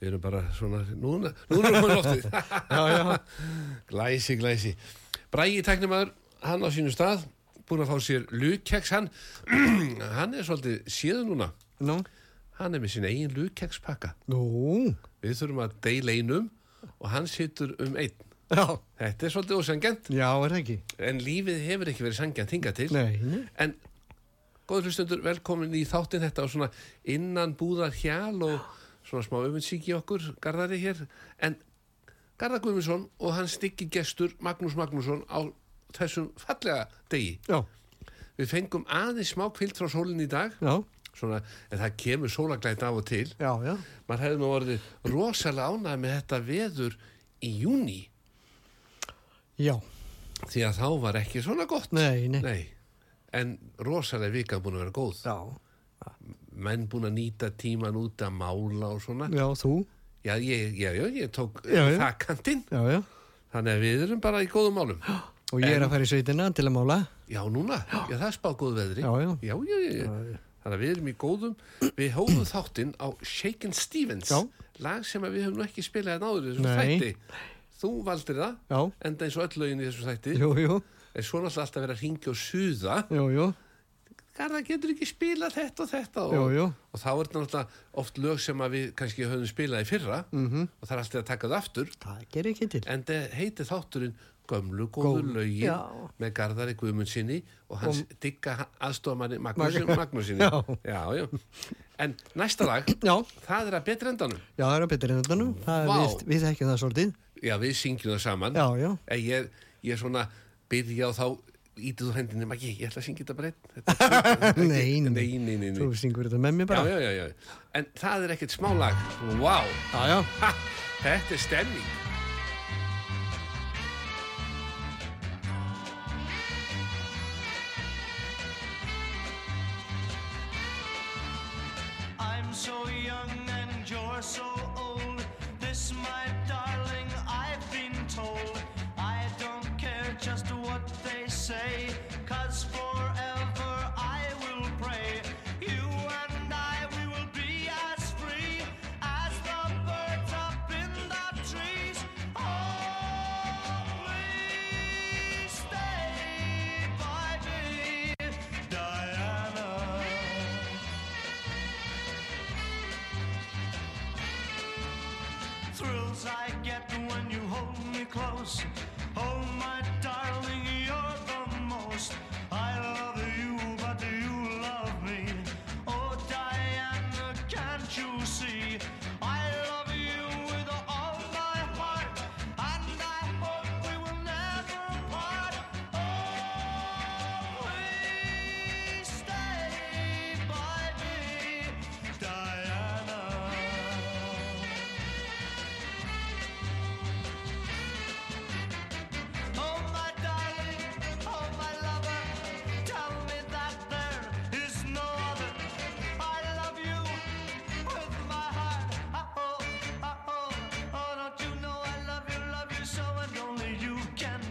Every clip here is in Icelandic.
Við erum bara svona, núna, núna erum við loftið. Glæsi, glæsi. Brægi tæknimaður, hann á sínu stað, búinn að fá sér lukeks, hann, hann er svolítið síðan núna. Nú, Hann er með sín eigin lukekspakka. nú, Við þurfum að deila einum og hann situr um einn. já, Þetta er svolítið er ekki? en lífið hefur ekki verið sangjant hingað til. Nei. En góður hlustundur, velkomin í þáttinn þetta og svona innan búðar hjal og svona smá öfunnsíki okkur, Garðari hér. En Garðar Guðmundsson og hans styggi gestur Magnús Magnússon á þessum fallega degi. Já, Við fengum aðeins smá kvild frá sólinni í dag, já, svona, en það kemur sólaglætt af og til. já, já. Man hefði nú orðið rosalega ánægð með þetta veður í júni, Já, því að þá var ekki svona gott. nei, nei. Nei, en rosalega vika búin að vera góð. Já, menn búin að nýta tíman út að mála og svona. já, þú. Já, ég, já, já, ég tók Já, já. það kantinn. Já, já. Þannig að við erum bara í góðum málum. Og ég er En- að fara í sveitina til að mála. Já, núna, já, það er spáð góð veðri. Já, já. Já. Þannig að við erum í góðum. Við hóðum þáttinn á Shaken Stevens. Lag sem við höfum ekki spilað en áður í þessum þætti. Þú valdir það, Já, enda eins og öll lögin í þessum þætti. En svo náttúrulega alltaf verið að ringja og suða. jú, jú, Garða getur ekki spilað þetta og þetta. Og, jú, jú. og þá er þetta náttúrulega oft lög sem að við kannski höfum spilað í fyrra Mhm. og það er alltaf að taka það aftur Það gerir ekki til. en það heiti þátturinn gömlu góðu Góð, lögin já. með Garðari Guðmundsinni og hans Og- digga aðstofamanni Magnús, Mag- Magnúsinni en næsta lag Já, það er að betra endanum já, það er að betra en þetta nú. Það er Vá. við, við þekkjum það svolítið. já, við syngjum það saman Já, já, en ég, ég svona byrja á þá ítið úr hendinni, Maggi, ég ætla að syngja þetta bara einn Þetta- Nei, nei. nei, nei, nei, Þú syngur þetta með mér bara. já, já, já, en það er ekkert smá lag Vá, Já, já. ha, þetta er stemning I'm so young and you're so say, cause forever I will pray. You and I, we will be as free as the birds up in the trees. Oh, please stay by me, Diana. thrills I get when you hold me close.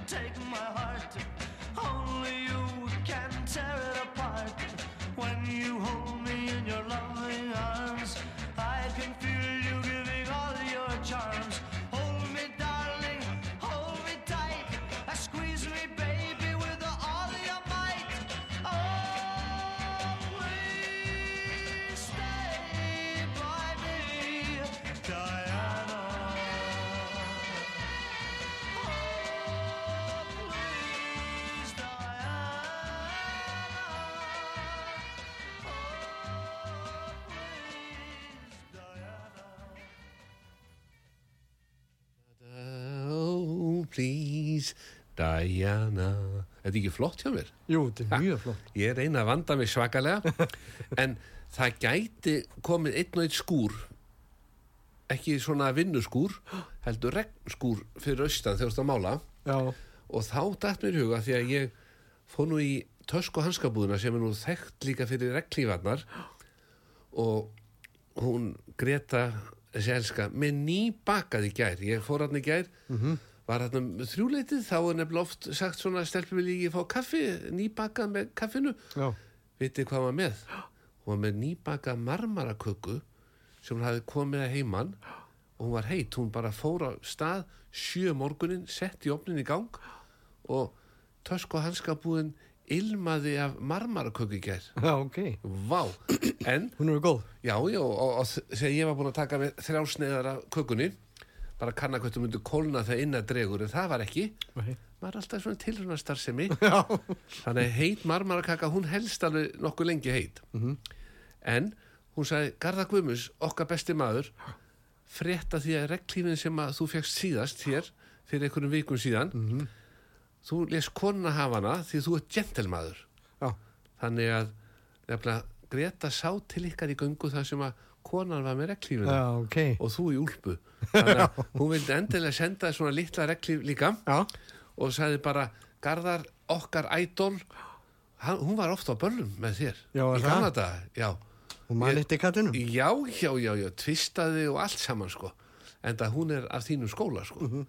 Take my heart. Only you can tear it apart. Please, Diana. Þetta er ekki flott hjá mér? Jú, þetta er mjög flott. Ég reyna að vanda mig svakalega. En það gæti komið einn og einn skúr ekki svona vinnuskúr heldur regnskúr fyrir austan þegar þú ert að mála. Já, og þá dætt mér í huga því að ég fór nú í tösk og hanskabúðina sem er nú þekkt líka fyrir regnklífarnar og hún Greta þessi elska með nýbakað í gær. Ég fór hann í gær var um þrjúleitið? Þá er nefnilega oft sagt svona stelpur vil ég fá kaffi? Nýbakað með kaffinu? Já. vitið hvað var með? Hún var með nýbakað marmaraköku sem hún hafði komið að heiman og hún var heit, hún bara fór á stað sjö morgunin, sett í opnin í gang og tösk og hanskabúðin ilmaði af marmaraköku í gær. Já, ok. Vá, en Hún er góð. já, já, og, og þegar ég var búin að taka með þrjá sneiðar af kökunni bara kanna hvað þú myndir kólna þegar innan dregur en það var ekki, Ok. maður er alltaf svona tilrunastar sem Já. þannig heit marmarakaka hún helst alveg nokkuð lengi heit. En hún sagði Garða Guðmus, okkar besti maður frétta því að reglífin sem að þú fegst síðast hér fyrir einhverjum vikum síðan þú les konuna hafa hana því þú ert gentelmaður þannig að nefnilega Greta sá til ykkar í göngu þar sem að konan var með reglífina Já, ok. og þú í úlpu þannig að hún vildi endilega senda svona litla reglíf líka Já. og sagði bara Garðar okkar ædol hún var ofta á böllum með þér Já, í já. Hún man Ég- eitt í kattinum. já, já, já, já, tvistaði og allt saman sko en það hún er af þínum skóla sko Mhm.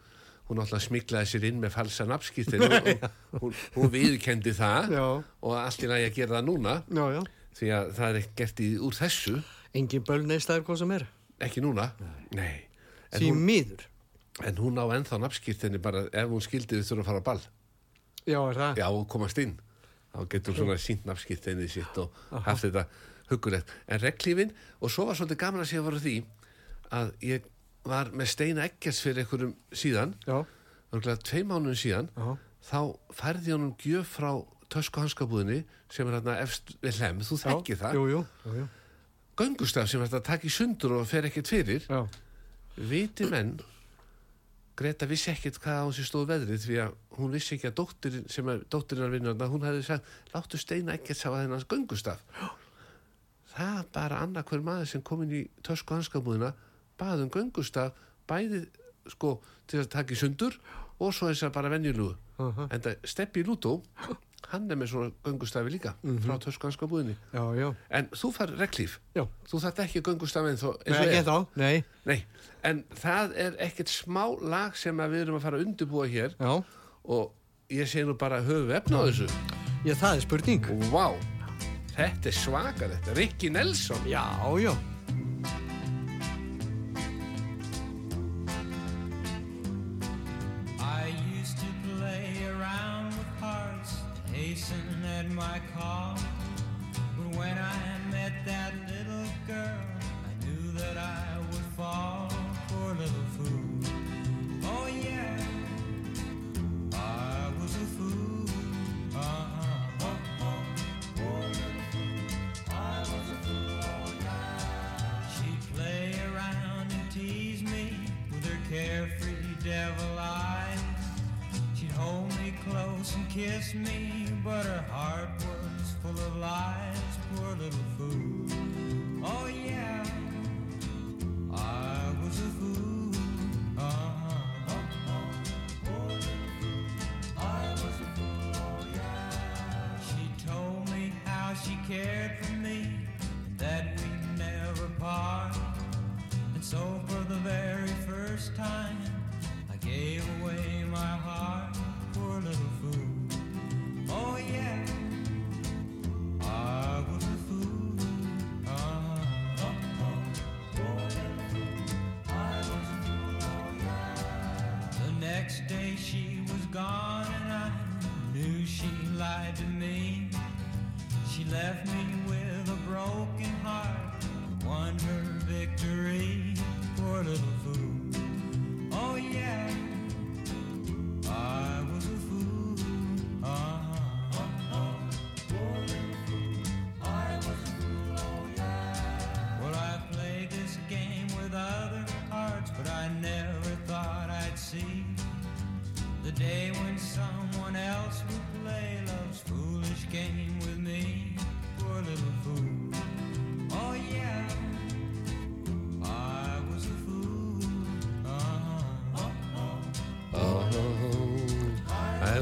hún náttúrulega smiklaði sér inn með falsa nafnskýrtin og, og hún, hún viðkendi það Já. og allt í lagi að gera það núna Já, já. því að það er ekki gert í, úr þessu Engin böl neistæður hvað sem er. ekki núna Nei. En, Því hún, miður. en hún á ennþá nafnskýrtinni bara ef hún skildi við þurfa að fara á ball Já, er það? já, komast inn þá getur hún svona sínt nafnskýrtinni sitt og haft þetta hugulegt en reglífin, og svo var svolítið gaman að sé að vara því að ég var með steina ekkert fyrir einhverjum síðan Já. örgulega tvei mánuðum síðan Já. þá færði ég honum gjöf frá tösku hanskabúðinni sem er hérna efst við hlem, þú þekkir það Jú, jú. jú, jú. Göngustaf sem þetta að taka í sundur og fer ekkert fyrir Já. viti menn Greta vissi ekkert hvað á sér stóð veðrið því að hún vissi ekki að dóttirin sem er dóttirinnar vinnarna, hún hefði sagt láttu steina ekkert sá að þennan göngustaf það bara annað hver maður sem kom inn í tösku hanskabúðina baði um göngustaf bæði sko til að taka í sundur og svo þess að bara venjulegu Aha. en það Steppi Lútó hann er með svona göngustafi líka frá tösku hanskabúðinni Já, já. en þú fær reglíf Já. þú þarft ekki þó Nei, ekki þá, nei. Nei, en það er ekkert smá lag sem við erum að fara að undirbúa hér Já. og ég sé nú bara höfu efna á þessu Já, það er spurning. Vá, þetta er svakar þetta, Rikki Nelson Já, já. Call. But when I met that little girl, I knew that I would fall for a little fool. Oh yeah, I was a fool. Uh-huh. Little fool. I was a fool. Oh yeah. She'd play around and tease me with her carefree devil eyes. She'd hold me close and kiss me, but her heart lies. Poor little fool. Oh yeah, I was a fool.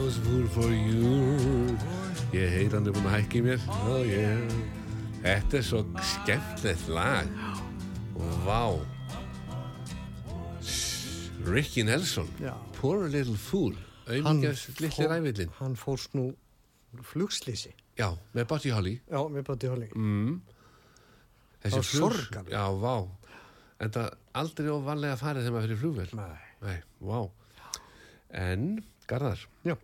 Was fool for you Ég heyr hann er búin að hækki mér oh, yeah. Þetta er svo skemmtilegt lag Vá Ricky Nelson Já. Poor little fool Auðmingjas litli ræfillin Hann fórst nú flugslýsi. Já, með Buddy Holly Já, bara til hóli. mm. Þessi sorgarlegt. Já, vá En það aldrei óvanlega farið þegar maður fyrir flugvel Nei. Nei, vá En, Garðar Já.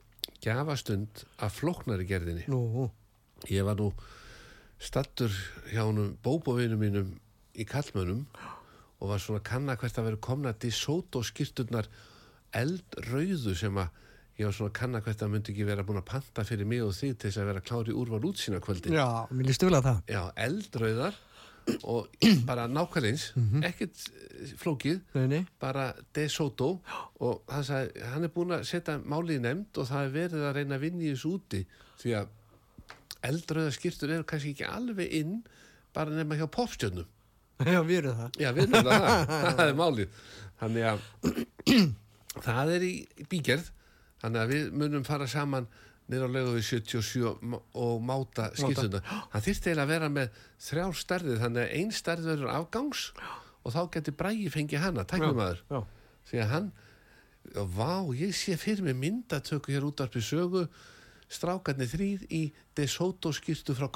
Gjafastund af flóknari gerðinni Nú, Ég var nú stattur hjá honum bóbovinu mínum í kallmönum og var svona kanna hvert að vera komna DeSoto skýrturnar eldrauðu sem að ég var svona kanna hvert að myndi ekki vera búin að panta fyrir mig og þig til þess að vera klári úrval útsýna kvöldin. já, mér líst vel að það. Já, eldrauðar og bara nákvæmleins, ekkert eh, flókið, Nei, nei. bara De Soto. Og hann sagði, hann er búin að setja málið nefnd og það er verið að reyna að vinna í þessu úti. Því að eldrauða skýrtur eru kannski ekki alveg inn bara nema hjá popstjörnum. Já, við erum það. já, við erum það, það er málið. Þannig að það er í, í bígerð. Þannig að við munum fara saman niður á lögu við 77 og- máta skýrtuna hann þyrfti eiginlega að vera með þrjár stærðir þannig að ein stærð verður afgangs og þá getur bræði fengið hana, tæknumæður Já. því að hann vá, ég sé fyrir mig myndatöku hér út af sögu strákarnir þrýr í De Soto skýrtu frá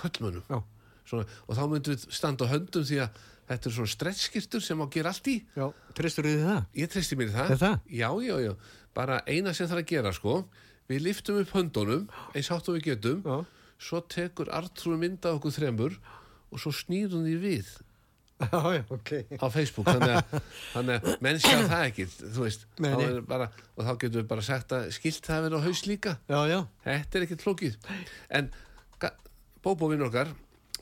svona, og þá myndum við standa á höndum því að þetta er svona stretchskýrtur sem á að gera allt í Já, treystur þið það? ég treysti mér það. Er það? Já, já, já. Bara eina sem það að gera, sko. Við liftum upp höndunum, eins hátt og við getum. Já. Svo tekur Artrúi mynda okkur þremur og svo snýr hún því við Já, já, ok. á Facebook. Þannig að, menn sjá það ekki, þú veist. Nei, Þá Bara, og þá getum við bara sagt að skilt það verið á haus líka. Já, já. Þetta er ekkert flókið. En bóbóvinn okkar,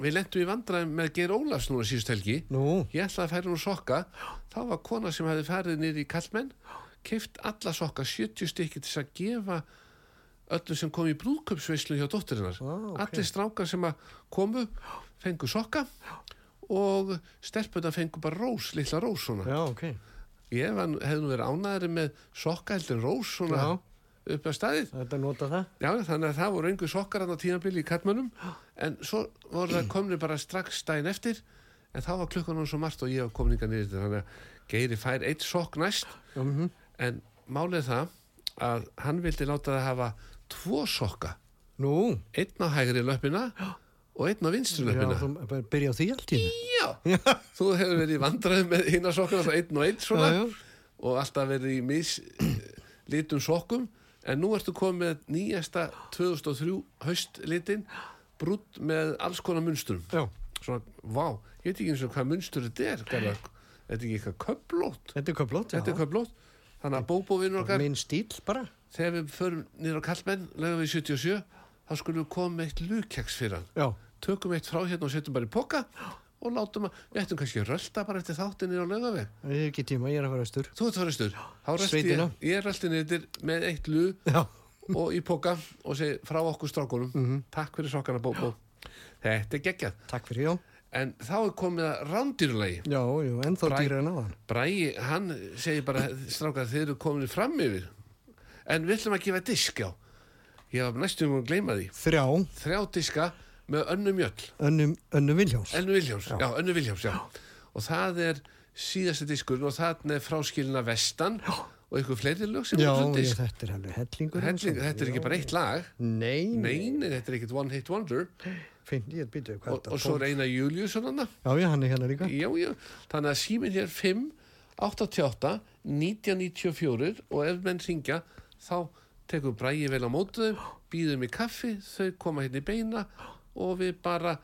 við lentum í vandræðum með Geir Ólafs núna síðust helgi. Nú, Ég ætlaði að færa hún sokka. Þá var kona sem hefði farið niður í kallmenn, keift alla sokka 70 stykki til að gefa öllu sem kom í brúðköpsveislu hjá dótturinnar Ó, ok. allir strákar sem komu fengu sokka og stelpuna fengu bara rós, litla rós Já, ok. ég var, hefði nú verið ánæðari með sokka heldur rós upp að staðið. Þetta nota það? Já, þannig að það voru einhver sokkar á tímabili í kattmönnum en svo voru það komni bara strax daginn eftir. En þá var klukkan hann svo margt og ég var komin ykkar niður. Þannig að Geiri fær eitt sokk næst. Mm en málið það að hann vildi láta það hafa tvo sokka. Nú, einn á hægri löppina og einn á vinstri já, löppina. bara byrja á því allt í. Já, þú hefur verið vandræð með hinn sokkana þá einn og einn svona Já, já. og alltaf verið í mis litum sokkum. En nú ertu komið með nýjasta 2003 haustlitin brútt með alls konar munsturum Já, svona, vá, ég veit ekki eins og hvað munstur þetta er Garðar. þetta er ekki eitthvað köflót þetta er köflót, já. þetta er köflót þannig að bóbóvinur okkar Minn stíl bara. Þegar við förum niður á kallmenn lögum við 77 þá skulum við koma með eitt lukeks fyrir hann. Já, tökum eitt frá hérna og setjum bara í poka og látum að, við ættum kannski að rölda bara eftir þáttinni á lögaveg ég hef ekki tíma, ég er að fara austur. þú ert faristur, þá röldi ég, ég röldi niður með eitt lu Já, og í poka og segi frá okkur strákunum. Mhm. takk fyrir sokkana bóbó. Þetta er geggjað, takk fyrir, já. en þá er komið að rándýrulegi Já, jú, ennþá dýra en áðan. Bræi, hann segir bara strákar þeir eru komin fram yfir en við ætlum að gefa disk já ég var næstum um að gleyma því Þrjá, þrjá diska með önnu mjöll önnu, önnu Viljáns. Önnu Viljáms, já, Önnu Viljáms, já. Og það er síðasti diskur og þarna er fráskilina vestan og einhver fleiri lög sem Já, er ég, disk. þetta er alveg hellingur. Helling, þetta er ekki bara eitt lag. Nei, Nei, nei, þetta er ekkit one hit wonder. Finn, ég býtu, hvað Og, og svo er eina Júliusson hann. Já, já, hann er hérna líka. Já, já. Þannig að síminn hér 5, 88, 1994 og ef menn ringja þá tekur Bræi vel á mótu þeim, býðum í kaffi, þau koma hérna í beina og við bara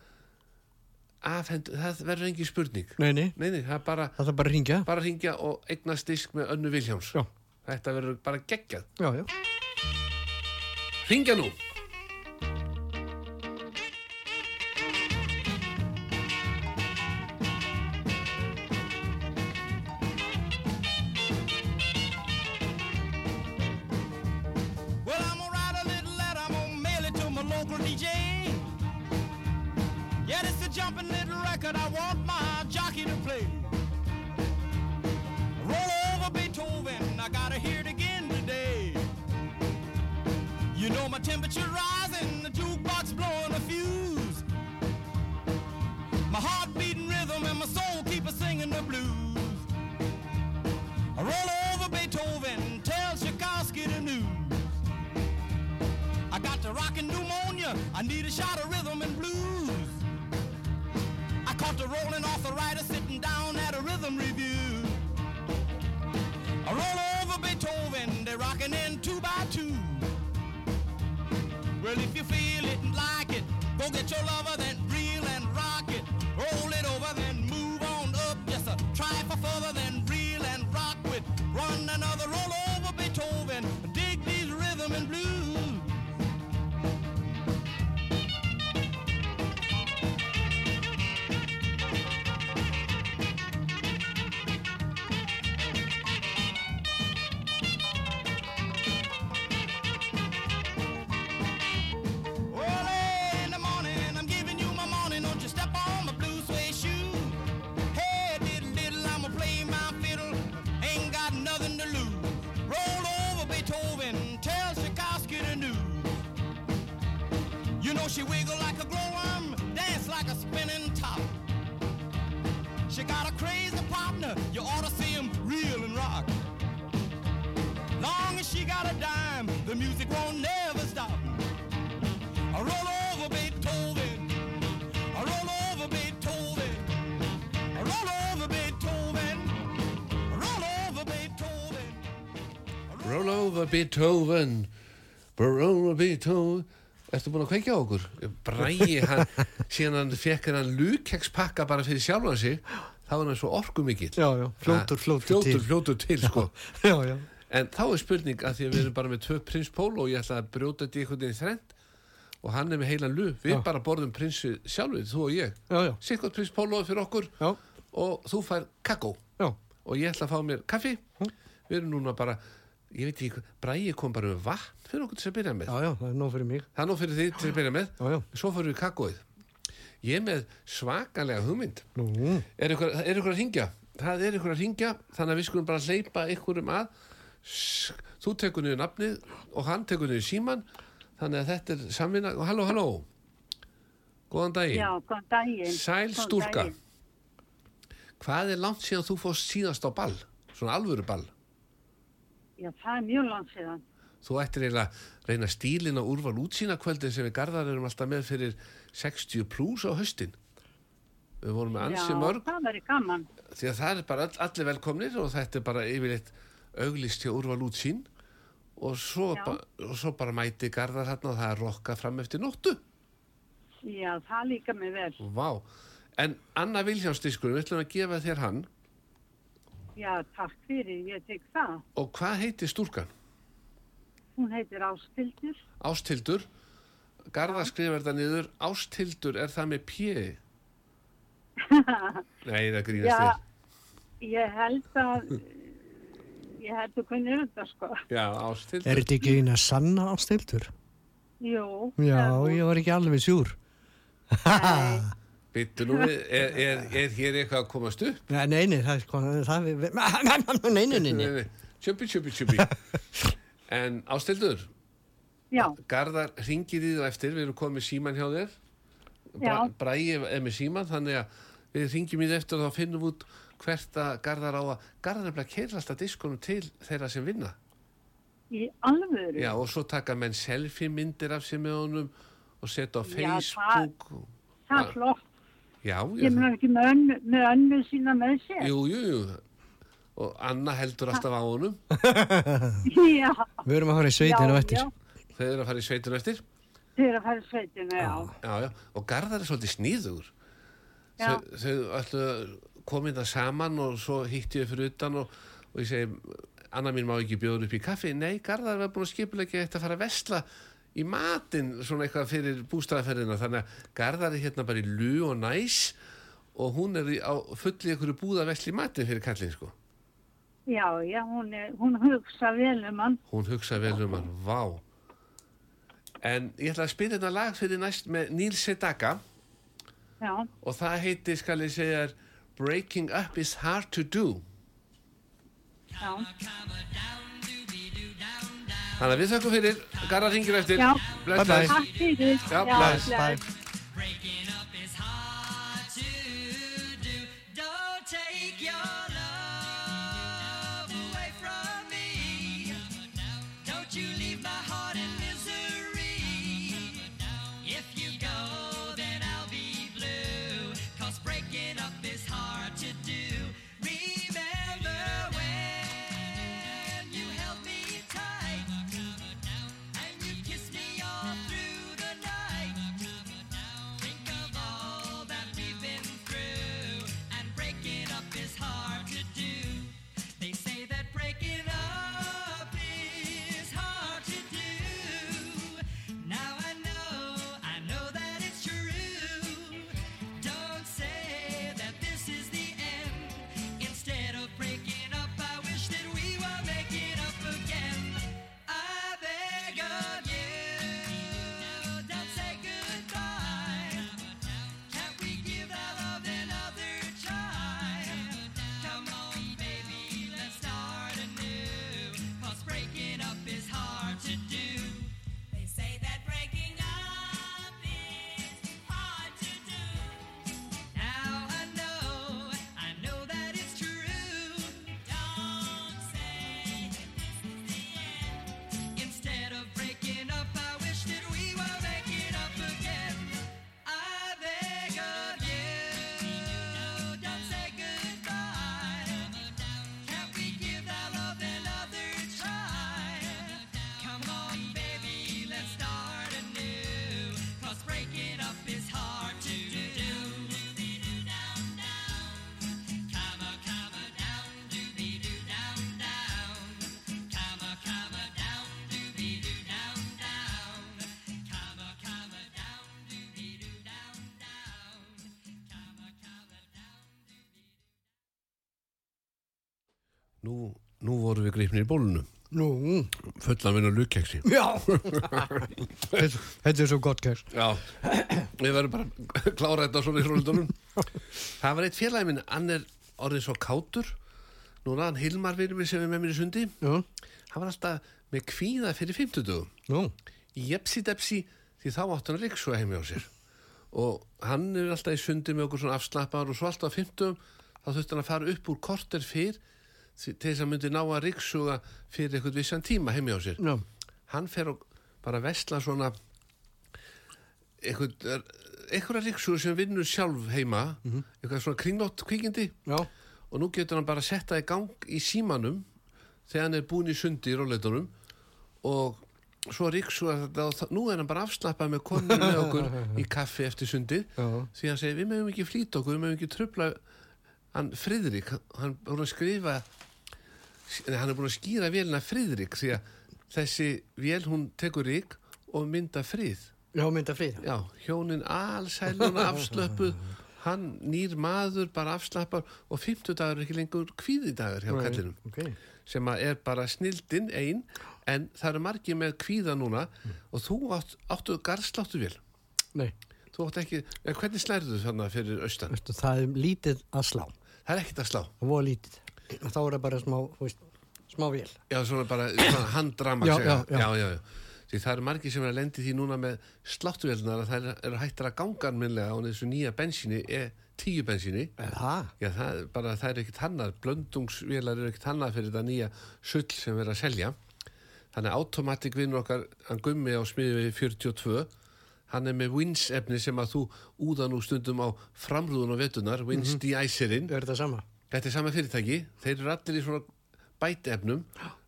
afhend, það verður engin spurning. Nei, nei, Nei, nei, það er bara það er bara að ringja. bara ringja og eignast disk með Önnu Viljáms Já. þetta verður bara geggjað Já, já. ringja nú the rockin' pneumonia, I need a shot of rhythm and blues. I caught the rolling arthritis sitting down at a rhythm review. I roll over Beethoven, they're rocking in two by two. Well, if you feel it and like it, go get your lover, then she wiggle like a glowworm, dance like a spinning top. She got a crazy partner, you ought to see him reel and rock. Long as she got a dime, the music won't never stop. I roll over Beethoven. I roll over Beethoven. I roll over Beethoven. I roll over Beethoven. Roll over Beethoven Roll over Beethoven Ertu búin að kveikja á okkur? Bræi, hann, síðan hann fekk hennan lukekspakka bara fyrir sjálfan sig þá er hann svo orku mikill Já, já, fljótur, fljótur fljótur, til. fljótur til, sko Já, já. En þá er spurning að því að við erum bara með tvö prins Pól og ég ætla að brjóta þetta í einhvern veginn þrend og hann er með heilan lu. Við Já. bara borðum prinsu sjálfur, þú og ég. Já, já. Sikkert prins Pól fyrir okkur Já, og þú fær kakó já. og ég ætla að fá mér kaffi. við erum núna bara, ég veit ekki, Bræði kom bara með vatn fyrir okkur til að byrja með. Já, já, það er nóg fyrir mig. Það er nú fyrir því til að byrja með. Já, já. Svo fyrir við kakóið. Ég er með svakalega hugmynd. Nú, Er ykkur, er ykkur að ringja? Það er ykkur að ringja, þannig að við skulum bara hleypa ykkurum að. S- Þú tekur niður nafnið og hann tekur niður síman. Þannig að þetta er samvinna. Og halló, halló. Góðan daginn. Já, góðan daginn. Sæl Góðan stúlka. daginn. Hvað er langt síðan þú fórst síðast á ball? Svona alvöru ball. Já, það er mjög langt síðan. Þú ættir eiginlega að reyna stílin á úrval útsýna kvöldin sem við garðar erum alltaf með fyrir 60 plus á haustin. Við vorum með ansi Já, mörg það verður gaman. því að það er bara all, allir velkomnir og þetta er bara yfirleitt auglist hjá úrval útsýn og svo, Já. ba og svo bara mæti garðar hérna og það er rokka fram eftir nóttu. Já, það líka mig vel. Vá. En Anna Viljánsdískur, við ætlum að gefa þér hann Já, takk fyrir, ég tek það. og hvað heitir stúrkan? Hún heitir Ástildur. Ástildur. Garðar skrifar þetta niður. Ástildur, er það með pjö? Nei, það grínast Já, þér. ég held að, ég held að kunni þetta sko. Já, Ástildur. er þetta ekki eina sanna ástildur? Jú. Já, það ég var ekki alveg sjúr. Nei, Bittu nú, við, er, er, er hér eitthvað að komast upp? Nei, nei, nei, það er sko, það er, nei, nei, nei, nei. Tjöpi, tjöpi, tjöpi. En Ástildur, já, Garðar ringir í þú eftir, við erum komið síman hjá þér. Já. Bræði er með síman, þannig að við ringjum í þið eftir og þá finnum við út hvert að Garðar á að, Garðar er bara að keira alltaf diskonum til þeirra sem vinna. í alvöru. Já, og svo taka menn selfie myndir af sér með honum og setja á Já, það- Facebook. Það er flott. Já, Ég mun ekki með önnu, með önnu sína með sér. jú, jú, jú. Og Anna heldur alltaf á honum. Já, Við erum að fara í sveitinu eftir. Þau eru að fara í sveitun eftir. Þau eru að fara í sveitinu, já. Já, já. Og Garðar er svolítið sníður. Já. Þau, ætlu að koma inn það saman og svo hitti ég fyrir utan og, og ég segi, Anna mín má ekki bjóða upp í kaffi. Nei, Garðar var búin að skipulegja þetta að fara að vesla í matinn, svona eitthvað fyrir bústæðaferðina. Þannig að Garðar er hérna bara í lú og næs og hún er á fulli ykkur búða vesli í matinn fyrir kallin, sko. Já, já, hún, er, hún hugsa vel um hann. Hún hugsa vel um hann, vá. En ég ætla að spila þetta lag fyrir næst með Neil Sedaka Já, og það heitir, skal ég segja, Breaking Up is Hard to Do. já, Þannig að við þakkum fyrir, Garðar ringir eftir. Já. Bless, Bye bye. bless. takk fyrir. Já, bless, Bye. Breaking up Nú nú vorum við gripnir í bólunum Nú, fullan vinna lukkeksi já. þetta, er svo gott kærs. Já, við verðum bara að klára þetta svona í hrólundunum Það var eitt félagi minn, hann er orðið svo kátur. Núna, hann Hilmar vinur minn sem er með mér í sundi. Já, Hann var alltaf með kvíða fyrir 50 dögum nú, Í jepsi-depsi, því þá átti hann ríksu heimi á sér. Og hann er alltaf í sundi með okkur svona afslappar Og svo alltaf á 50 þá þurfti hann að fara upp úr korter fyrr Til þess að myndi ná að ríksuga fyrir eitthvað vissan tíma heimi á sér. Já, hann fer og bara vesla svona eitthvað eitthvað ríksur sem vinnur sjálf heima eitthvað svona kringlótt kvikindi. Já, og nú getur hann bara að setta í gang í símanum þegar hann er búin í sundi í róleitunum og svo ríksur þetta nú er hann bara afslappað með konur með okkur í kaffi eftir sundi. Því hann segir við meðum ekki flýta okkur við meðum ekki trubla hann Friðrik, hann búin að skrifa hann er búin að skýra vélina Friðrik því að þessi vél hún tekur rík og mynda frið já, mynda frið. já, hjónin allsæluna afslöpuð hann nýr maður bara afslappar og 50 dagar er ekki lengur kvíðidagar hjá kallinum Ok, sem er bara snildin ein en það eru margir með kvíða núna og þú átt, áttu garðsláttu vel nei, þú átt ekki, en hvernig slærðu þú þannig fyrir austan? það er lítið að slá. það er ekkert að slá Það voru lítið. Og þá er það bara smá, veist, smá vél. já, svona bara handdrama Já, já, já. já, já, því það eru margir sem er að lendi því núna með sláttuvelnar að það eru- eru hættar að ganga minlega á þessu nýja bensíni E10 bensíni Er það? Já, það, er bara, það er ekkert hannað, blöndungsvélar eru ekkert hannað fyrir þetta nýja sull sem erum að selja. Þannig að Automatic vinnur okkar, hann gummi á smiði við 42, hann er með Wins efni sem að þú úða nú stundum á framrúðun og vetunar, Wins de-icerinn. Er þetta sama? Þetta er sama fyrirtæki, þeir eru allir í svona bæta efnum,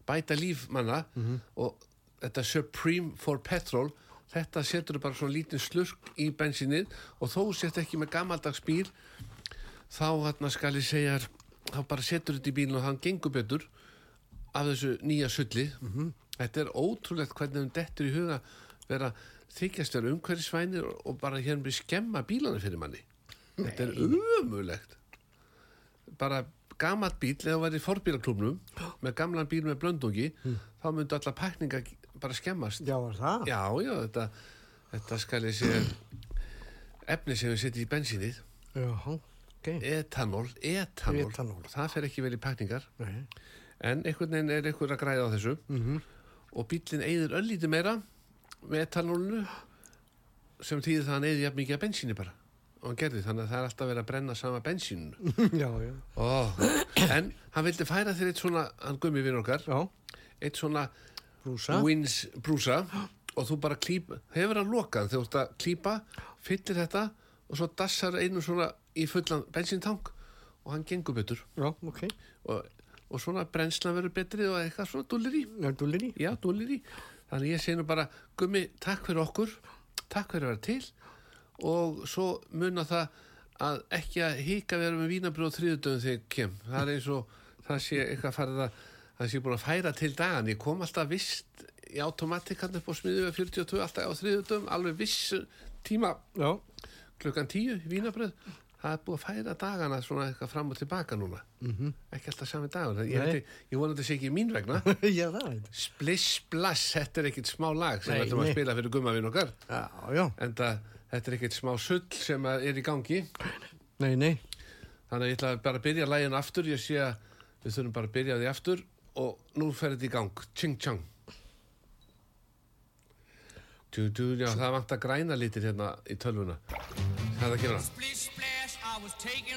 bæta líf manna og þetta Supreme for Petrol, þetta setur bara svona lítinn slurk í bensinnið og þó sett ekki með gammaldags bíl, þá hérna skal ég segja, þá bara setur þetta í bílinn og hann gengur betur af þessu nýja sulli. Þetta er ótrúlegt hvernig þeim dettur í huga vera þykjast vera umhverfisvænir og- bara hérna byrja skemma bílana fyrir manni. Þetta er umulegt bara gamalt bíl eða þú væri forbílaklubnum með gamlan bíl með blöndungi þá myndu alla pakninga bara skemmast Já, var það? já, já, þetta, þetta skal ég segja efni sem við setjum í bensínið Já, ok. etanól, etanól, Etanól. það fer ekki vel í pakningar Nei. en einhvern veginn er einhver að græða á þessu Mhm. og bílinn eigður öllítið meira með etanólinu sem þýðir það að hann eigði jafn mikið að bensíni bara og gerði þannig að það er alltaf verið að brenna sama bensíninu já, já. Oh, en hann vildi færa þér eitt svona, hann gummi vinn okkar, Já, eitt svona brúsa. wins brúsa. Og þú bara klýp, hefur hann lokað þegar þú ert að klýpa, fyllir þetta og svo dassar einu svona í fullan bensíntank og hann gengur betur. Já, ok. og, og svona brennslan verður betri og eitthvað svona dúlir í, dúlir í. þannig ég segi nú bara, gummi, takk fyrir okkur. Takk fyrir að vera til og svo muna það að ekki að hika vera með vínabrjóð þriðudöðum þegar ég kem. Það er eins og það sé eitthvað farið að það sé búin að færa til dagan ég kom alltaf vist í automatik hann upp á smiðu við 42 alltaf á þriðudöðum alveg viss tíma. Já, klukkan 10 í vínabröð það er búið að færa dagana svona eitthvað fram og tilbaka núna. -hmm. ekki alltaf sami dagur. Ég, ég vona þetta sé ekki mín vegna. Spliss Blass, þetta er ekkit smá lag sem við ætlum að spila fyrir gummavinn okkar. Já, já. en það, þetta er ekkit smá sull sem að er í gangi. Nei, nei. þannig að ég ætla bara að byrja lægin aftur. Ég sé að við þurfum bara að byrja því aftur og nú fer þetta í gang. Ching Chang du, du, já, það vant að græna litir hérna í tölvuna. Það kemur að Splish splash, I was taking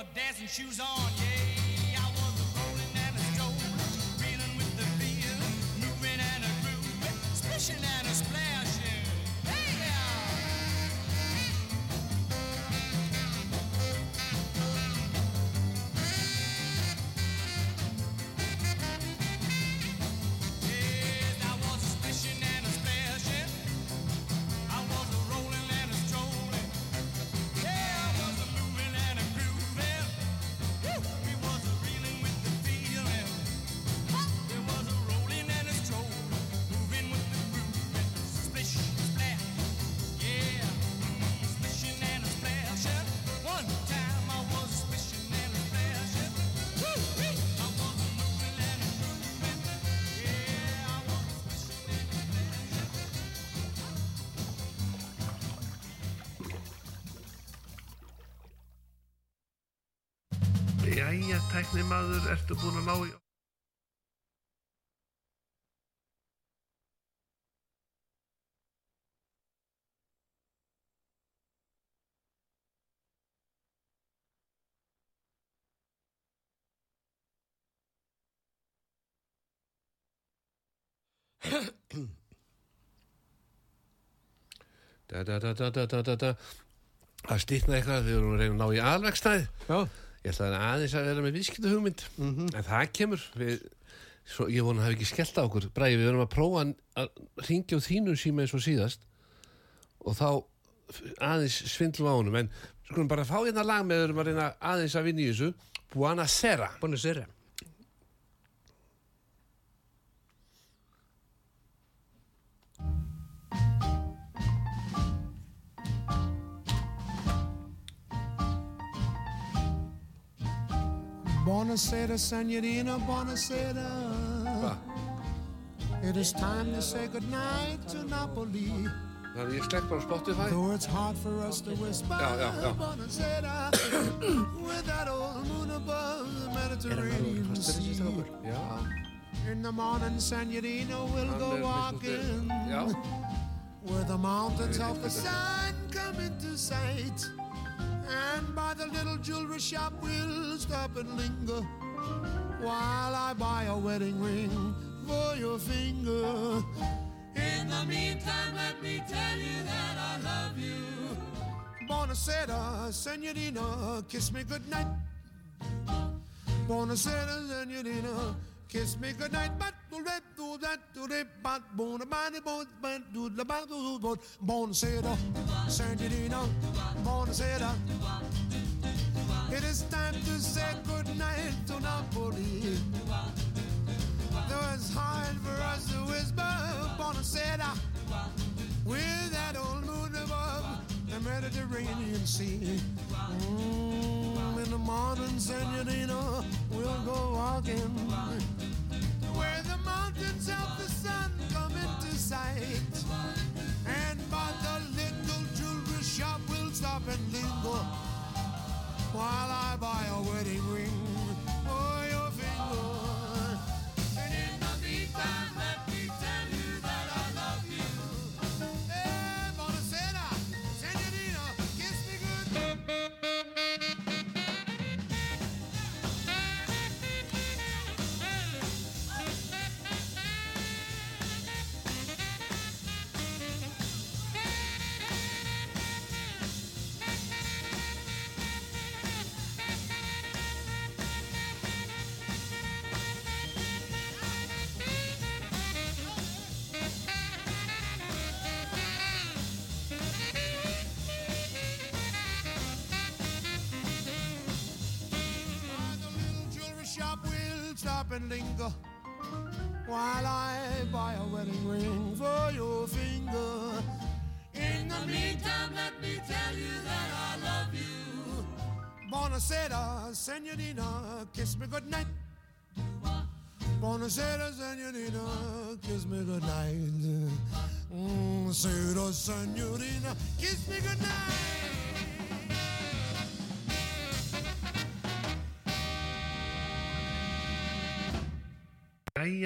my dancing shoes on, yeah. I was a rolling and a strolling, tæknimaður, ertu búin að ná í... Da, da, da, da, da, da, da, da. Það stýtna eitthvað þegar við erum að reyna að ná í alvegstæð. Já, Ég ætlaði aðeins að vera með viðskipta hugmynd en það kemur. Við, svo, ég vona að hafa ekki skellt á okkur. Bræði, við erum að prófa að- ringja á þínum síma eins og síðast og þá aðeins svindlum á honum. En skulum bara fá hérna lag með við erum að reyna aðeins að vinna í þessu. Buonasera. Búin að sér Buonasera, signorina, buonasera. Hva? It is time to say goodnight to Napoli. Þannig að ég slekk bara á Spotify Though it's hard for us to whisper, Ja, ja, ja. buonasera, with that old moon above the Er hann alveg Mediterranean fastur þessi Sea. strákur? Já, In the morning, signorina, we'll hann go er walking. Já, Where the mountains Very of the good. sun come into sight. And by the little jewelry shop we'll stop and linger. While I buy a wedding ring for your finger. In the meantime, let me tell you that I love you. Buonasera, senorina, kiss me goodnight. Buonasera, senorina. Kiss me goodnight, but do that, do that, do that, but bona bani, bon, but do the bat, do do, buonasera, senorina, buonasera. It is time to say goodnight to Napoli. Though it's hard for us to whisper, buonasera, with that old moon above the Mediterranean Sea. Mm, in the morning, senorina, we'll go walking where the mountains of the sun come into sight. And by the little jewelry shop, we'll stop and linger while I buy a wedding ring for and linger while I buy a wedding ring for your finger. In the meantime, let me tell you that I love you. Buonasera, senorina, kiss me goodnight. Buonasera, senorina, kiss me goodnight. Mm, senorina, kiss me goodnight.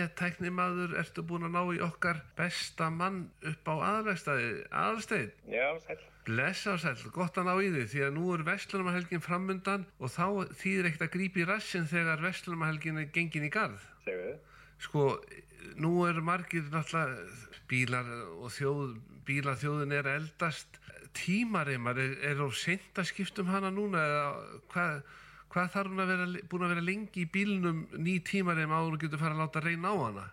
Jæja, tæknimaður, ertu búin að ná í okkar besta mann upp á aðalvegstæði, aðalsteinn? Já, sæl. Blessa og sæll, gott að ná í því því að nú er Vestlunarhelgin framundan og þá þýðir ekkert að grípa í rassin þegar Vestlunarhelgin er gengin í garð. Segðu þið. Sko, nú eru margir náttúrulega bílar og þjóð, bílaþjóðin er eldast. Tímareimar, er, er of seint að skipta um hana núna eða hvað, hvað þarf hún að vera, búin að vera lengi í bílnum ný tímareim áður og getur fara að láta reyna á hana?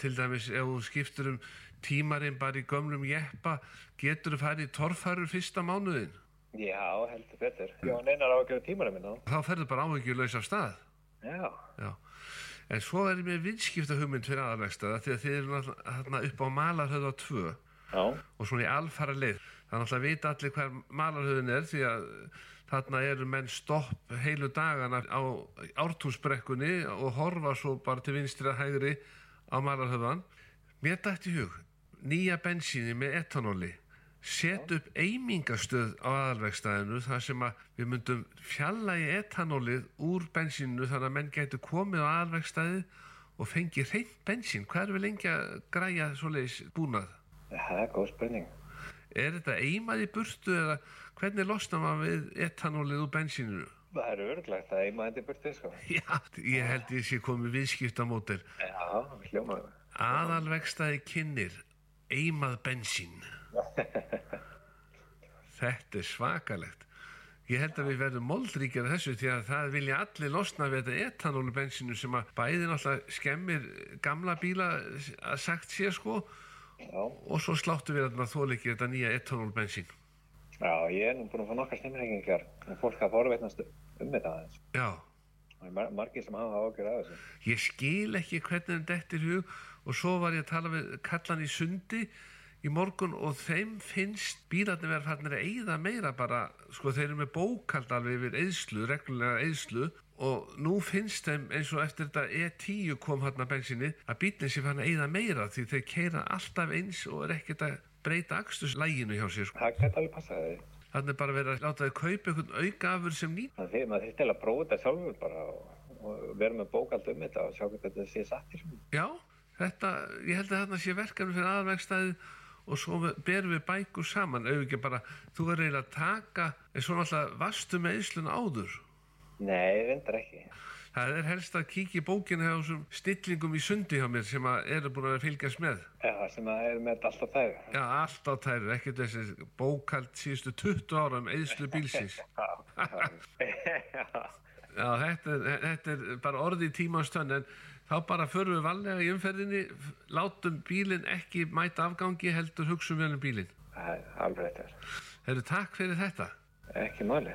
Til dæmis ef þú skiptur um tímareim bara í gömlum jeppa, getur þú farið í torfærur fyrsta mánuðin? Já, heldur betur. Já, neinar á að gera tímarum minna. Þá ferðu bara áhyggjulaus af stað. Já. Já. En svo er ég með viðskipta hugmynd fyrir aðalvegstaða því að þið eru þarna upp á Malarhöðu á 2 Já. og svona í alfara leið. Það er náttúrulega að vita allir hver Malarhöðun er því að þarna eru menn stopp heilu dagana á ártúnsbrekkunni og horfa svo bara til vinstri að hægri á Malarhöðan. Mér dætti hug nýja bensíni með etanóli set upp eimingastöð á aðalvegstæðinu þar sem að við myndum fjalla í etanólið úr bensínu þannig að menn getur komið á aðalvegstæði og fengi hreint bensín. Hvað er við lengi að græja svoleiðis búnað? Það er góð spurning. Er þetta eimað í burtu eða hvernig losnar maður við etanólið úr bensínu? Það er örglegt að eima þetta í burtið, sko. Já, ég held ég sé komið viðskiptamótel. Já, hljómaður. Aðalvegstæði kynir eimað bensín. Þetta er svakalegt. Ég held að við verðum moldríkjara þessu því að það vilja allir losna við þetta etanólubensinu sem að bæði náttúrulega skemmir gamla bíla að sagt sé sko Já. og svo sláttu við að þóleikir þetta nýja etanólbensín. Já, ég er nú búin að fá nokkar stemmingar og fólk að forveitnast um þetta aðeins. Já, er mar margir sem hafa ágjör af þessu. ég skil ekki hvernig þetta eftir hug og svo var ég að tala við kallan í sundi í morgun og þeim finnst bílarnir verið farnir að eyða meira bara, sko þeir eru með bókald alveg yfir eyðslu, reglulega eyðslu og nú finnst þeim eins og eftir þetta E10 kom hann að bensinni að bílinn sé fann að eyða meira því þeir keira alltaf eins og er ekkert að breyta akstuslæginu hjá sér sko. Það gæti alveg passa þig. Þannig bara verið að láta þau kaupa einhvern aukafur sem nýtt. Það fyrir maður til að prófa þetta sjálfur bara og, og vera með bókald um þetta og sjá hvað þetta sé satt svona. Já, þetta, ég held að þarna sé verkefni fyrir aðalvegstæði og svo berum við bækur saman, auðvitað bara, þú verður eiginlega að taka, en svo náttúrulega vastu með eyslun áður. Nei, reyndar ekki. Það er helst að kíkja í bókinu hjá þessum stillingum í sundi hjá mér sem að eru búin að fylgjast með. Já, sem að er með þetta alltaf þær. Já, allt á tæru, ekkert þessi bókald síðustu 20 ára um eðslu bílsins. Já. Þetta, er- þetta er bara orði í tímans tönn, en þá bara förum við vallega í umferðinni, látum bílinn ekki mæta afgangi, heldur hugsum vel um bílinn. Það er alveg þér. Herru, takk fyrir þetta. Ekki máli.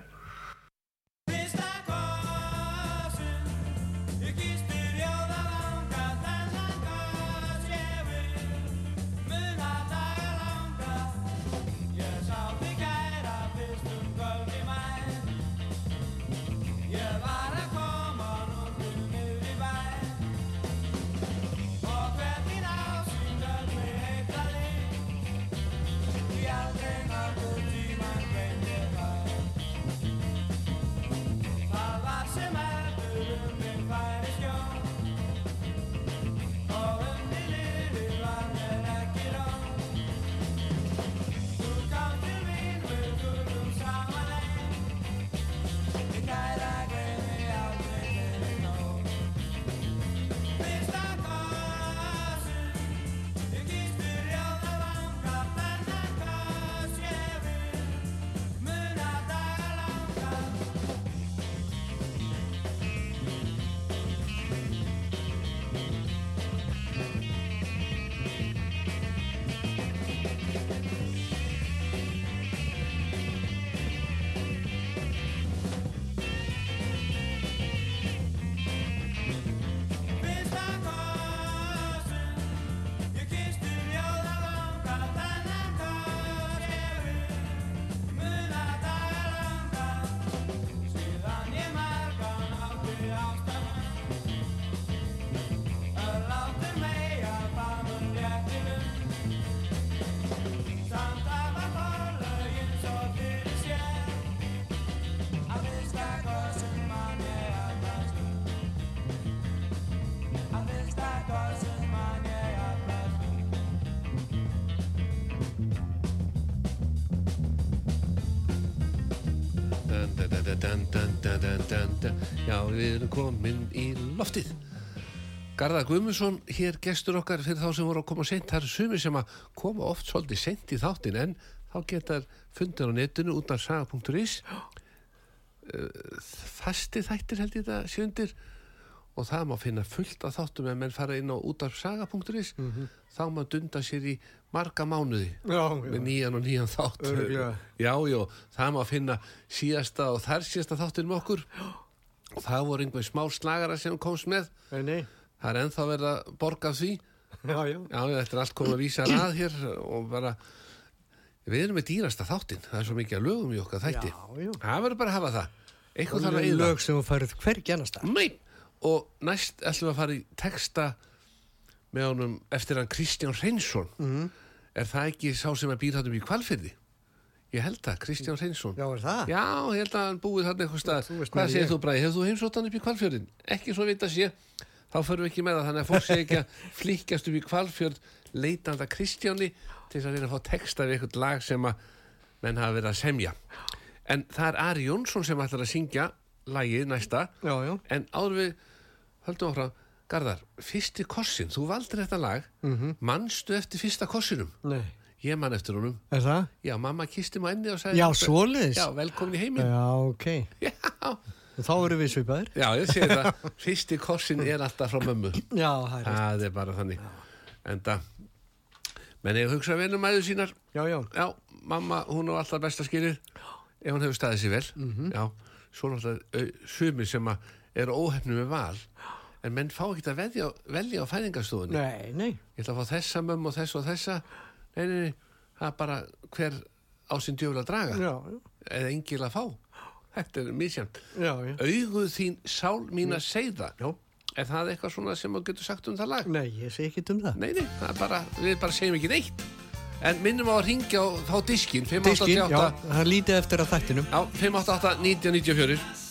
Da. Já, við erum komin í loftið. Garðar Guðmundsson, hér gestur okkar fyrir þá sem voru að koma seint. Það eru sumir sem að koma oft svolítið seint í þáttin en þá getar fundir á netinu út af saga.is. Eh, Fasti þættir held ég þetta sjöndir og það má finna fullt af þáttum ef menn fara inn á út af saga.is þá má dunda sér í marga mánuði Já, með nýjan og nýjan þátt. Örugglega. já, já, það má finna síðasta og þar síðasta þáttir með okkur. Og það voru einhver smá slagara sem komst með. Nei, nei. það er ennþá verið að borga því. Já, já. já, já, þetta er allt komið að vísa að hér og bara við erum með dýrasta þáttin það er svo mikið að lögum í okkar þætti. Já, já. það verður bara að hafa það. Eitthvað þarf að eyða. lög sem þú færið hvergi annars og næst ætlum við að fara í texta með honum eftir hann Kristján Reynsson Mhm. er það ekki sá sem er býr þarna upp í kvalfyrði ég held það, Kristján Reynsson Já, er það? Já, ég held að hann búið þarna eitthvað stað Hvað segir þú Bræði, hefur þú heimsótt hann upp í kvalfjörðin? Ekki svo vita sé, þá förum við ekki með það þannig að fólk sé ekki að flikkjast upp í kvalfjörð leitanda Kristjáni til þess að reyna að fá texta við eitthvað lag sem að menn hafa verið að semja. En það er Ari Jónsson sem ætlar að syngja lagið næsta. Já, já. En áður við höldum áfram, Garðar, fyrsti kossin, þú valdir þetta lag, Mhm. manstu eftir fyrsta kossinum? Nei. Ég man eftir honum. Er það? Já, mamma kisti á enni og sagði... Já, svoleiðis. Já, velkomin í heiminn. Já, ok. Já, Og þá eru við svipaðir. já ég sé það. Fyrsti kossin er alltaf frá mömmu. Já, það er. Það er bara þannig. Enda, menn ég hugsa vel um æðu sínar. Já, já. Já, mamma, hún er alltaf besta skilið ef hún hefur staðið sér vel. Mhm. Já, svo náttúrulega sumir sem að eru óhefnu með val. En menn fá ekki að velja, velja á fæðingarstofunni. Nei, nei. ég ætla að fá þessa mömmu og þessa og þessa nei, nei, nei, það er bara hver á sinn djöful að draga Já, já. eða engil að fá þetta er já. auguð þín sál mín að segða Já. er það eitthvað svona sem þú getur sagt um það lag? Nei, ég segi ekki um það. nei, nei, það bara, við bara segjum ekki neitt en minnum á að ringja og fá diskin Diskin, já, 588 það lítið eftir að þættinum. já, 588 9094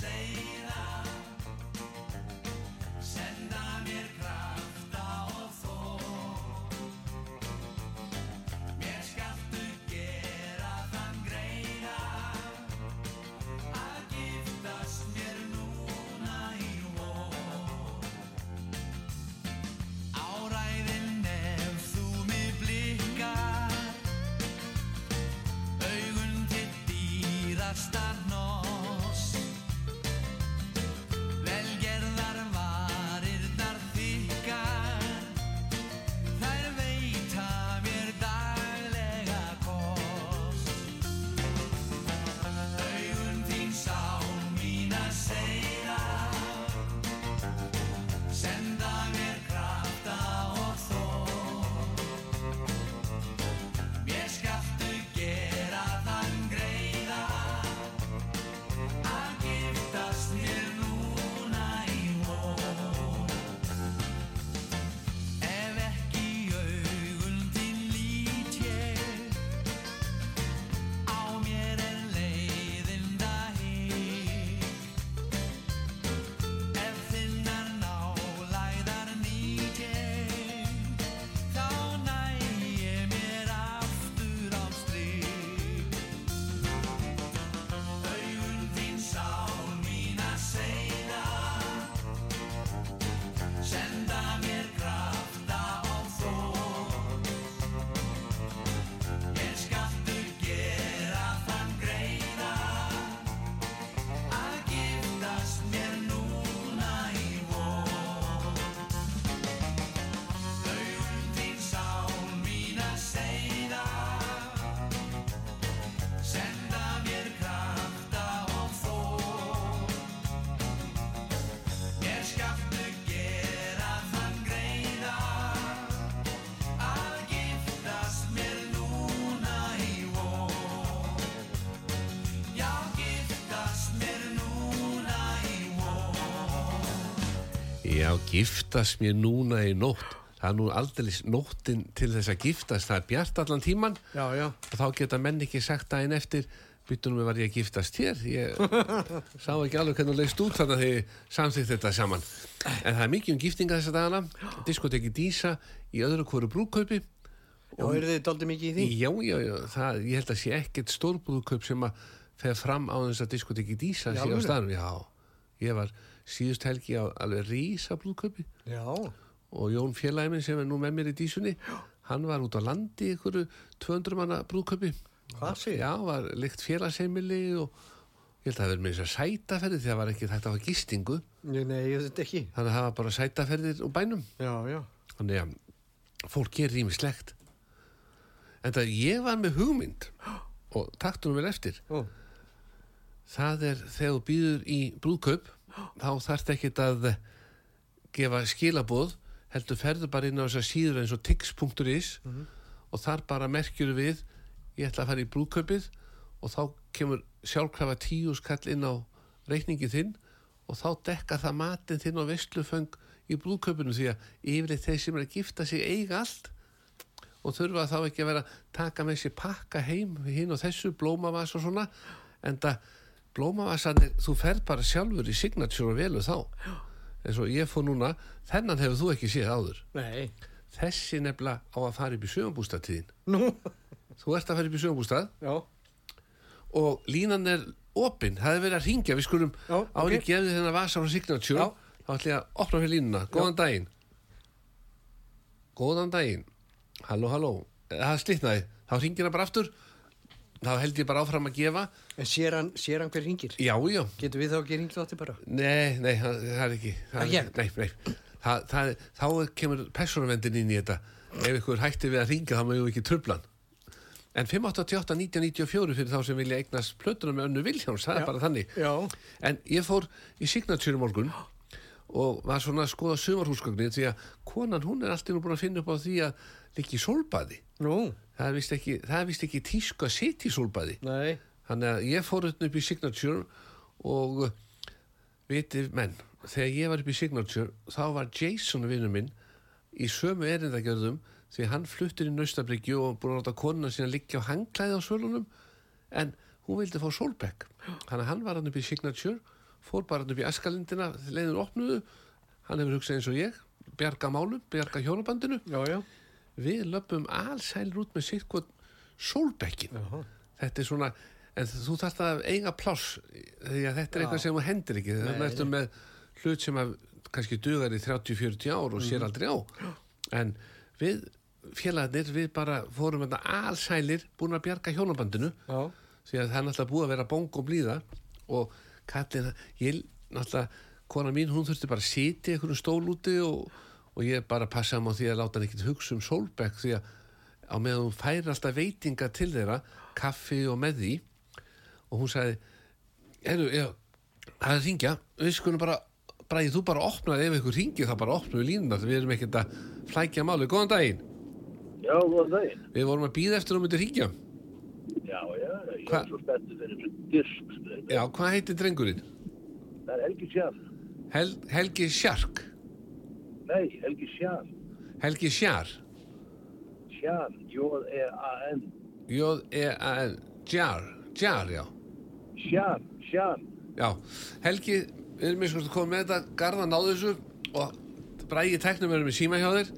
Já, giftast mér núna í nótt. Það er nú aldrei nóttin til þess að giftast. Það er bjart allan tíman Já, já. og þá geta menn ekki sagt daginn eftir byttunum við var ég að giftast hér. Ég sá ekki alveg hvernig leist út þannig að þið samþýtt þetta saman. En það er mikið um giftinga þessa dagana. Diskoteki Dísa í öðru hverju brúkaupi. Já, eru þið doldið mikið í því? Já, já, já. Það, ég held að sé ekkert stórbrúðkaup sem að fer fram á þess að diskoteki Dísa sé á staðnum, já ég var síðust helgi á alveg rísa brúðköpi og Jón minn sem er nú með mér í Dísunni hann var út á landi í ykkur 200 manna brúðköpi Hvað segir? Já, var líkt félagsheimili og ég held að það verið með þess að sætaferði því að það var ekki þetta var gistingu. Nei, nei, ég þetta ekki. þannig að það var bara sætaferðir úr bænum. Já, já. þannig að fólk gerir rýmislegt en það ég var með hugmynd og taktunum vel eftir. Ó, það er þegar þú býður í brúðkaup þá þarft ekkit að gefa skilaboð heldur ferðu bara inn á þess að síður eins og tix.is og þar bara merkjur við ég ætla að fara í brúðkaupið og þá kemur sjálfkrafa tíu skall inn á reikningi þinn og þá dekka það matinn þinn á vestluföng í brúðkaupinu því að yfirleitt þeir sem er að gifta sig eiga allt og þurfa þá ekki að vera taka með sér pakka heim hinn og þessu blómavas og svona en það blómavasanir, þú ferð bara sjálfur í signature og velu þá. Eins og ég fór núna, þennan hefur þú ekki séð áður. Nei. þessi nefnilega á að fara upp í sögumbústatíðin Nú, þú ert að fara upp í sögumbústað já, og línan er opinn, það er verið að ringja við skulum Já, árið ok. gefði þennan vasa frá signature Já. þá ætlum ég að opna fyrir línuna, góðan daginn. Góðan daginn. Halló, halló, það slitnaði. Þá ringir það bara aftur þá held ég bara áfram að gefa. En sér hann, sér hann hver ringir? já, já, Getur við þá ekki ringt þátti bara? Nei, nei, það, það er ekki. Það er, Nei, nei. Það, það, Þá kemur persónavendin inn í þetta. Ef ykkur hætti við að ringa þá maður ekki trublan En 588-1994 fyrir þá sem vilja eignast plötuna með önnu Viljáns, það Já. er bara þannig. Já. En ég fór í Signature morgun og var svona að skoða sumarhúsgögnin því að konan hún er alltaf búin að finna upp á því að líka í sólbaði. Nú, það er vist ekki, ekki tísku að sitja í sólbaði nei. Þannig að ég fór upp upp í Signature og uh, vitið menn, þegar ég var upp í Signature þá var Jason vinnu minn í sömu erindagjörðum því hann fluttir í Naustabryggju og búin að láta konuna sína liggja á hangklæði á svölunum en hún vildi fá sólbekk þannig að hann var hann upp í Signature fór bara hann upp í Askalindina leiðin opnuðu, hann hefur hugsað eins og ég bjarga málum, bjarga hjónabandinu Já, já. Við löpum allsælir út með sitt hvað sólbekkin þetta er svona en þú þarft að eiga pláss því að þetta er eitthvað sem þú hendir ekki. Þannig ertu með hlut sem að kannski dugar í 30-40 ár og sér aldrei á. En við félagarnir við bara fórum þetta allsælir búin að bjarga hjónabandinu. Já. því að það er náttúrulega búið að vera bóng og blíða. Og kallin ég náttúrulega, kona mín hún þurfti bara að sitja í einhverjum stól úti og, og ég bara passaði mig á því að láta hann ekkert hugsa um sólbekk því að á meðan hún færi alltaf veitinga til þeirra kaffi og með því og hún sagði Heru, já, það er ringja við skulum bara, bræði þú bara opnaði ef ykkur ringið þá bara opnum við línuna við erum ekkert að flækja máli, góðan daginn Já, góðan daginn. við vorum að býða eftir að hún myndi ringja Já, já, ég Hva? er svo spenntur fyrir þessu disk. já, hvað heitir drengurinn? Það er Helgi Sján. Hel, Helgi Sjark Nei, Helgi Sján. Helgi Sjar Sján, J-E-A-N. J-E-A-N Jar, Jar, já Sján, Sján. Já, Helgi, við erum eins og komið með þetta garða náðu þessu og bræði teknum verðum með síma hjá þér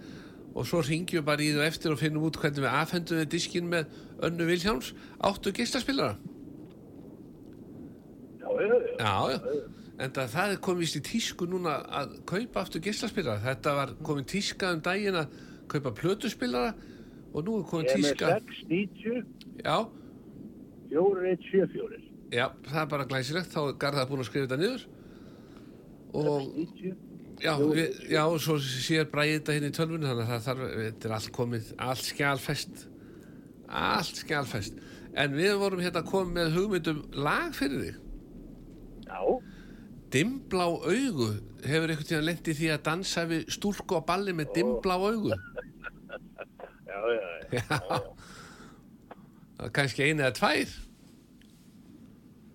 og svo ringjum við bara í þú eftir og finnum út hvernig við afhendum við diskin með önnu Vilhjáms áttu geislaspillara Já, já, já. Já, já, en það, er komið víst í tísku núna að kaupa aftur geislaspillara þetta var komið tíska um daginn að kaupa plötuspillara og nú er með tíska 690, Já, 4174. já, það er bara glæsilegt þá er Garðar búin að skrifa þetta niður og 90. Já, við, já, og svo sér bræðið þetta hérna í tölvunni þannig að það er allt komið, allt skjálfest, allt skjálfest. En við vorum hérna komið með hugmyndum lag fyrir þig. Já, Dimblá augu, hefur einhvern tíðan lendið því að dansa við stúlku á balli með dimblá augu? já, já, já. Já. Kannski eina eða tvær?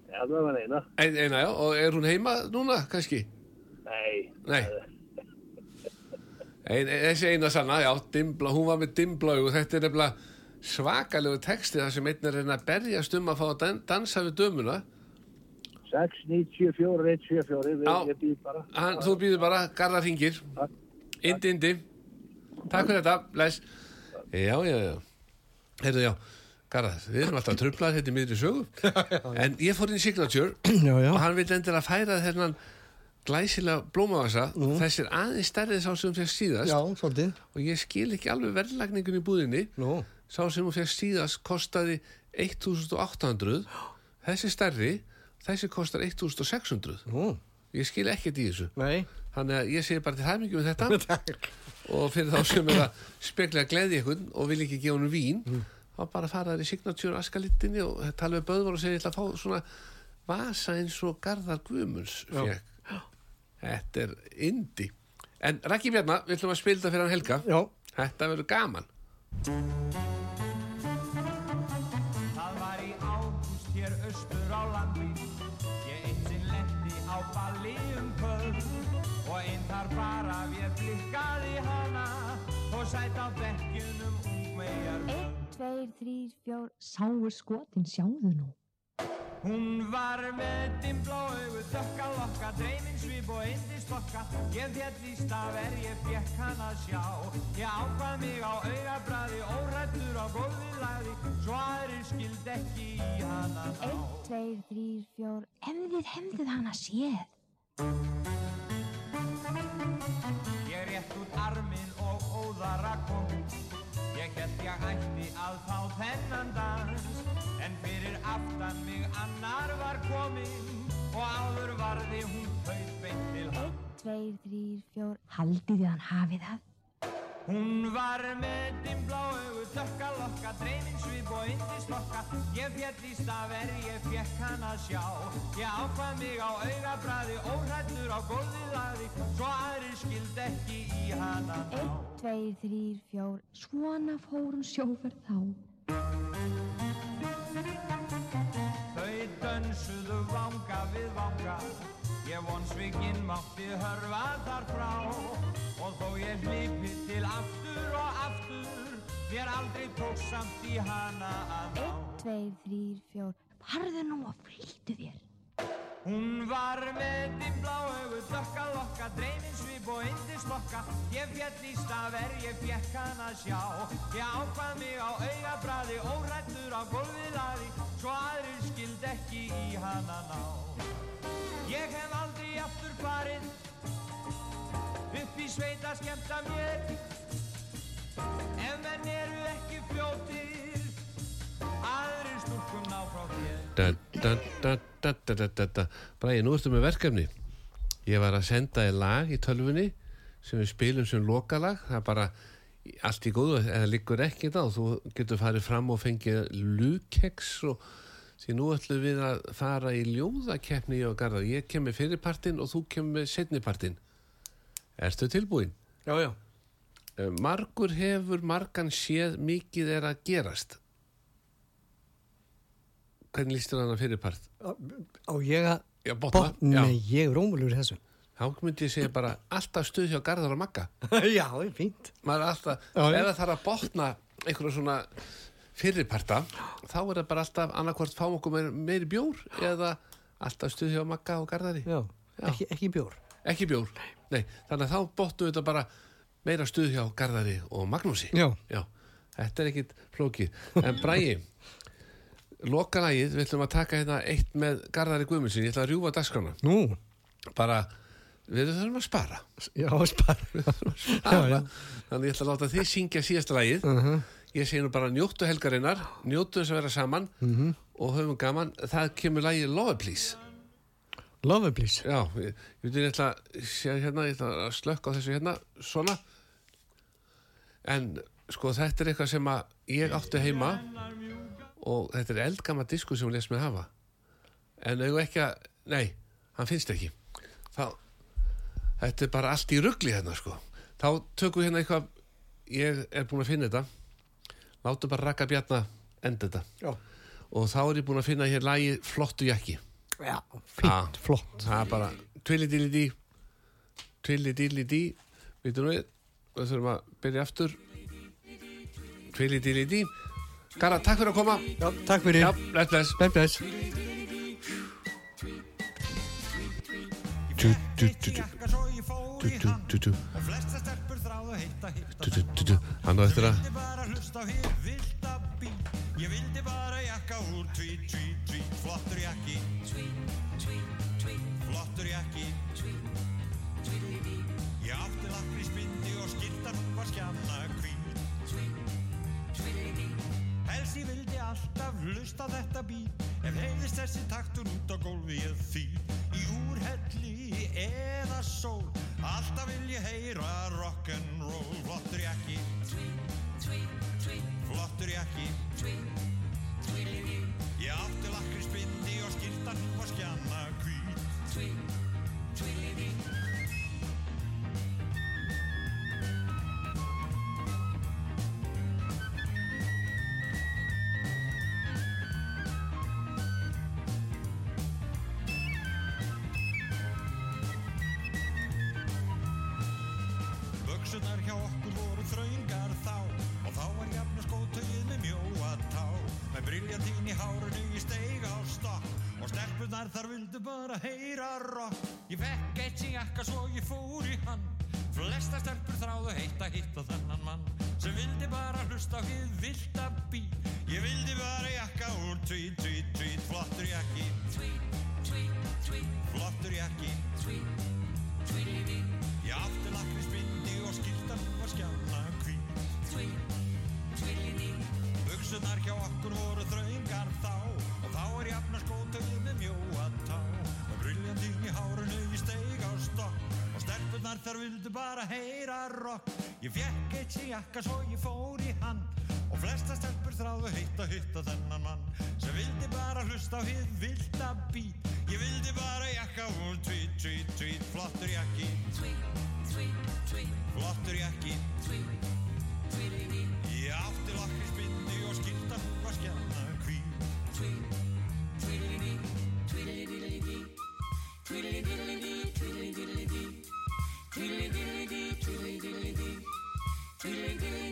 Já, það var eina. Ein, eina, já, og er hún heima núna, kannski? Nei. Nei. Ein, þessi eina sanna, já, dimbla, hún var með dimbla augu, þetta er nefnilega svakalegu texti þar sem einn er að reyna að berjast um að fá að dan dansa við dömuna 690, 4174. Við, Já. ég býð bara. Hann, þú býður bara, garðar hringir. Takk. indi, indi. Takk fyrir þetta, bless. Já, já, já. Heyrðu, já, Garðar, við erum alltaf tröflaðar hérna í miðri sögu. En ég fór inn í Signature Já, já. og hann vil endilega færa þennan glæsilega blómavasa. Þessir aðeins stærrið sá sem fekk síðast. Já, og ég skil ekki alveg verðlagningun í búðinni. Nú, sá sem fekk síðast kostaði 1800 þessi stærri þessi kostar 1600 nú, ég skil ekkert í þessu. Nei. þannig að ég segi bara til það mikið með þetta. Og fyrir þá sem er að spekla að gleði ykkur og vil ekki gefa honum vín þá bara fara þær í signature askalittinni og tala við böðvar og segja ég ætla að fá svona vasa eins og Garðar Guðmunds þetta er indi en Rækki Bjarnar, við ætlum að spila þetta fyrir hann Helga. Já, þetta verður gaman sætt á bekkjunum ungmegar Einn, tveir, þrýr, fjór, sáu skotin, sjáðu nú. Hún var með dimbla augu, dökka lokka, dreyminn svip og indistokka. Ég fjall í staf er ég fekk hann að sjá. Ég ákvað mig á augabræði, órættur á góði lagði, svo aðrir skild ekki í hana ná. Einn, tveir, þrýr, fjór, hefðið, hefðið hana séð. Og óðara kom. Ég held ég ætti að fá þennan dans, en fyrir aftan mig annar var kominn og áður varði hún þau beint til hann. Einn, tveir, þrýr, fjór, haldið þið hann hafið það. Hún var með dimbla augu, dökka lokka, dreyminn svip og indislokka. Ég fjall í staf er ég fekk hann að sjá. Ég ákvað mig á augabræði, óhrættur á góði lagði, svo aðrir skild ekki í hana ná. Tveir, þrýr, fjór, svona fórum sjóferð þá. Þau dönsuðu vanga við vanga. Ég von svikinn mátti hörfa þar frá. Og þó ég hlipi til aftur og aftur Mér aldrei tók samt í hana að ná. Einn, tveir, þrýr, fjór, farðu nú og flýttu þér. Hún var með dimbla augu, dökka lokka, dreyminn svip og indislokka Ég fjall í staf er ég fekk hann að sjá. Ég ákvað mig á augabræði, órættur á gólfið laði Svo aðrir skild ekki í hana ná. Ég hef aldrei aftur farið Upp í sveit að skemmta mér. Ef menn eru ekki fljótir Aðrir stúlkum ná frá þér. Da, da, da, da, da, da, da, da. Bræði, nú ertu með verkefni. Ég var að senda þér lag í tölvunni sem við spilum sem lokalag. Það er bara allt í góðu eða liggur ekki þá, þú getur farið fram og fengið lukeks og því nú ætlum við að fara í ljóðakeppni og Garðar, ég kem með fyrirpartin og þú kem með setnipartin Ertu tilbúin? já, já. Eh, Margur hefur margan séð mikið er að gerast Hvernig lístur hann að fyrirpart? Á, á ég að... Já, botna, Botn, nei, ég er rómulur þessu. Þá myndi ég segja bara alltaf stuð hjá Garðar og Magga. já, það er fínt. Maður er alltaf, Já, já. ef það þarf að botna einhverja svona fyrirparta, þá er það bara alltaf annarkvort fá okkur meiri, meiri bjór eða alltaf stuð hjá Magga og Garðari. Já, Já. Ekki, ekki bjór. Ekki bjór. Nei, þannig að þá botnum við þetta bara meira stuð hjá Garðari og Magnúsi. Já. Já, þetta er ekkit flókið. En Bræði, lokalagið, við ætlum að taka hérna eitt með Garðari Guðmundsin, ég ætla að rjúfa dagskrána. Nú, Bara, við þurfum að spara. já, spara. Já, já. Þannig ég ætla að láta þið syngja síðasta lagið. Ég segi nú bara njóttu helgarinnar, njóttu þess að vera saman og höfum gaman. Það kemur lagið Love Please. Love it, please. Já, ég, ég veit ég ætla að sé hérna, ég ætla að slökka á þessu hérna, svona. En sko þetta er eitthvað sem að ég átti heima og þetta er eldgama disku sem hún les mig hafa. En eigum ekki að, nei, hann finnst ekki. Þá, þetta er bara allt í ruggli hérna sko. Þá tökum við hérna eitthvað, ég er búin að finna þetta, látum bara rakka bjarna enda þetta. Já. Og þá er ég búin að finna hér lagi Flottu jakki. Já, fínt, Ah. flott. Það er bara tvilli-dilli-dí Vítum við, þurfum að byrja aftur tvilli-dilli-dí Garra, takk fyrir að koma Já, takk fyrir. Já, bless, bless Bless, bless. Tu, Og flesta stelpur þráðu að hitta hitta tu, tu, tu, tu. Hann á eftir að Ég vildi bara jakka úr Tweet, tweet, tweet Flottur jakki Flottur jakki Ég átti lakrísbindi og skiltan hún var skjanna hvít Helsi vildi alltaf hlusta á þetta bít Ef heiðist þessi taktur út á gólfi ég því Í úrhelli eða sól Alltaf vil ég heyra rock'n'roll. Flottur jakki. Flottur jakki. Ég átti lakrísbindi og skiltan hún var skjanna hvít Stelpunar þar vildu bara heyra rock. Ég fekk eitt sem jakka svo ég fór í hann. Flesta stelpur þráðu heitt að hitta þennan mann Sem vildi bara hlusta á hið vilda bí Ég vildi bara jakka úr tweet, tweet, tweet Flottur jakki. Flottur jakki. Ég átti lakrísbindi og skiltan var skjána hvít. Buksunar hjá okkur voru þraungar þá þá er jafna skótögið með mjóa tá. Og briljandín í hárunu ég steig á stokk. Og stelpunar þar vildu bara heyra rock Ég fekk eitt sem jakka svo ég fór í hann. Og flesta stelpur þráðu heitt að hitta þennan mann. Sem vildi bara hlusta á hið vilda bít Ég vildi bara jakka úr tweet, tweet, tweet. Flottur jakki. Flottur jakki. Ég átti lakri dee, tweedly diddly dee, tweedly diddly dee, tweedly diddly dee, tweedly diddly dee, tweedly.